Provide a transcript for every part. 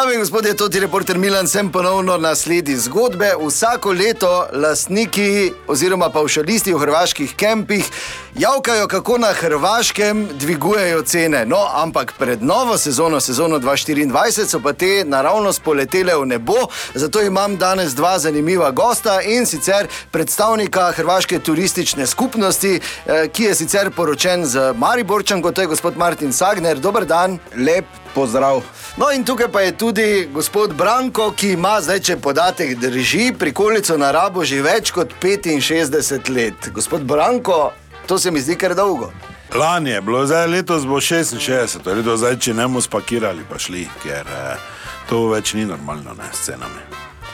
Dame in gospodje, to je reporter Milan, sem ponovno na sledi zgodbe. Vsako leto lastniki oziroma paušalisti v hrvaških kempih javkajo, kako na hrvaškem dvigujejo cene. No, ampak pred novo sezono, sezono 2024, so pa te naravno spoletele v nebo. Zato imam danes dva zanimiva gosta in sicer predstavnika Hrvaške turistične skupnosti, eh, ki je sicer poročen z Mariborčanko, to je gospod Martin Sagner. Dober dan. Lep pozdrav. No, in tukaj pa je tudi gospod Branko, ki ima zdaj, če podatek drži, prikolico na rabo že več kot 65 let. Gospod Branko, to se mi zdi kar dolgo. Lani je bilo, zdaj letos bo 66, leto zdaj, če ne bomo spakirali, pa šli, ker eh, to več ni normalno, ne s cenami.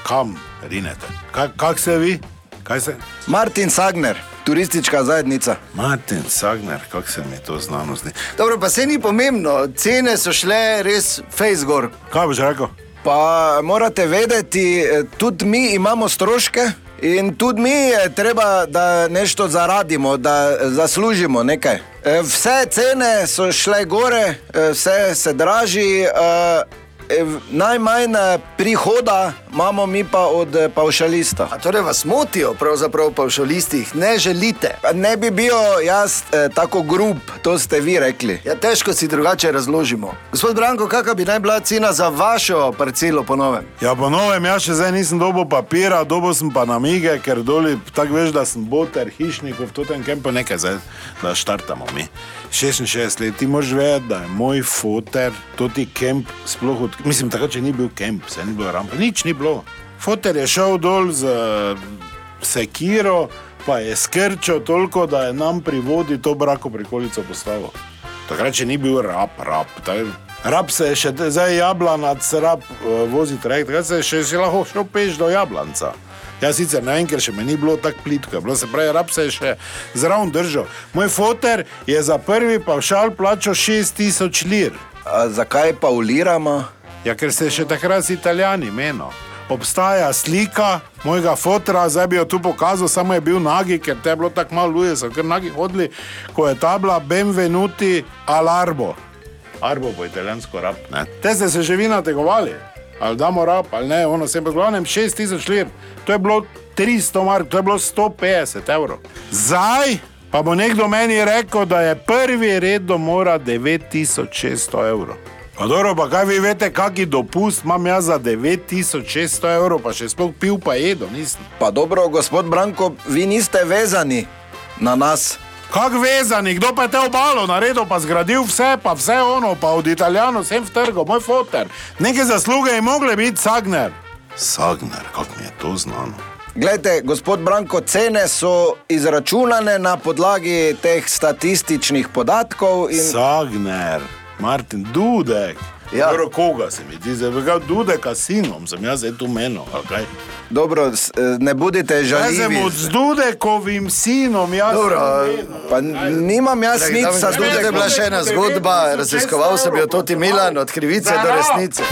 Kam rinete? Kak, kak se vi? Kaj se? Martin Sagner, turistična zajednica. Martin Sagner, kako se mi to znano zdi. Dobro, pa se ni pomembno, cene so šle res fejzgor. Kaj boš rekel? Pa morate vedeti, eh, tudi mi imamo stroške. In tudi mi je treba, da nešto zaradimo, da zaslužimo nekaj. E, Vse cene so šle gore, vse se draži, e, najmanj e, prihoda imamo mi pa od e, pavšalista. A torej vas motijo, pravzaprav pa v šolistih ne želite. Pa Ne bi bil jaz e, tako grub, to ste vi rekli. Ja, težko si drugače razložimo. Gospod Branko, kakšna bi naj bila cena za vašo parcelo po novem? Ja, po novem, jaz še zdaj nisem dobil papira, dobil sem pa namige, ker doli tako veš, da sem boter, hišnik v tem kempu, nekaj zdaj, da štartamo mi. 66 let, ti moraš vedeti, da je moj foter, to ti kemp sploh od... Mislim, takrat, če ni bil kemp, se ni bilo rampa, nič ni bilo. Foter je šel dol z eh, sekiro, pa je skrčil toliko, da je nam pri vodi to brako prikolico postavil. Takrat, če ni bil rab, rab. taj- Rab se je še, zdaj jablanac, rab uh, vozi trajekt, takrat se je še si lahko šel peš do jablanca. Jaz sicer ne vem, ker še mi ni bilo tako plitko, bilo se pravi, rab se je še zraven držal. Moj foter je za prvi pavšal plačal 6000 lir. A zakaj pa uliramo? Ja, ker se je še takrat z italijani menil. Obstaja slika mojega fotra, zdaj bi jo tu pokazal, samo je bil nagi, ker te je bilo tako malo so kar nagi hodili, ko je ta bila Benvenuti all'arbo. Arbo po italijansko rab. Ne. Te ste se že vi nategovali, ali damo rab, ali ne, ono sem pa glavnem 6000 lir, to je bilo 300 mark, to je bilo 150 evrov. Zdaj pa bo nekdo meni rekel, da je prvi red do mora 9600 evrov. Pa dobro, pa kaj vi veste, kakšen dopust imam jaz za 9600 evrov, pa še sploh pil pa jedo, nisem. Pa dobro, gospod Branko, vi niste vezani na nas. Kak vezani, kdo pa je te obalo naredil, pa zgradil vse, pa vse ono, pa od Italijano sem vtrgal, moj foter. Neke zasluge je mogle biti Sagner. Sagner, kako mi je to znano? Glejte, gospod Branko, cene so izračunane na podlagi teh statističnih podatkov. In... Sagner, Martin Dudek. Ja. Dobro, koga se mi ti zdaj, Kaj Dudeka sinom, sem jaz zdaj tu menil, ali kaj? Dobro, s- eh, ne bodite Jaz sem od z Dudekovim sinom, jaz Dobro, menil. Pa nimam jaz Dragi nič za To je Dudek. bila še ena zgodba, raziskoval sem jo Toti Milan, od krivice do resnice.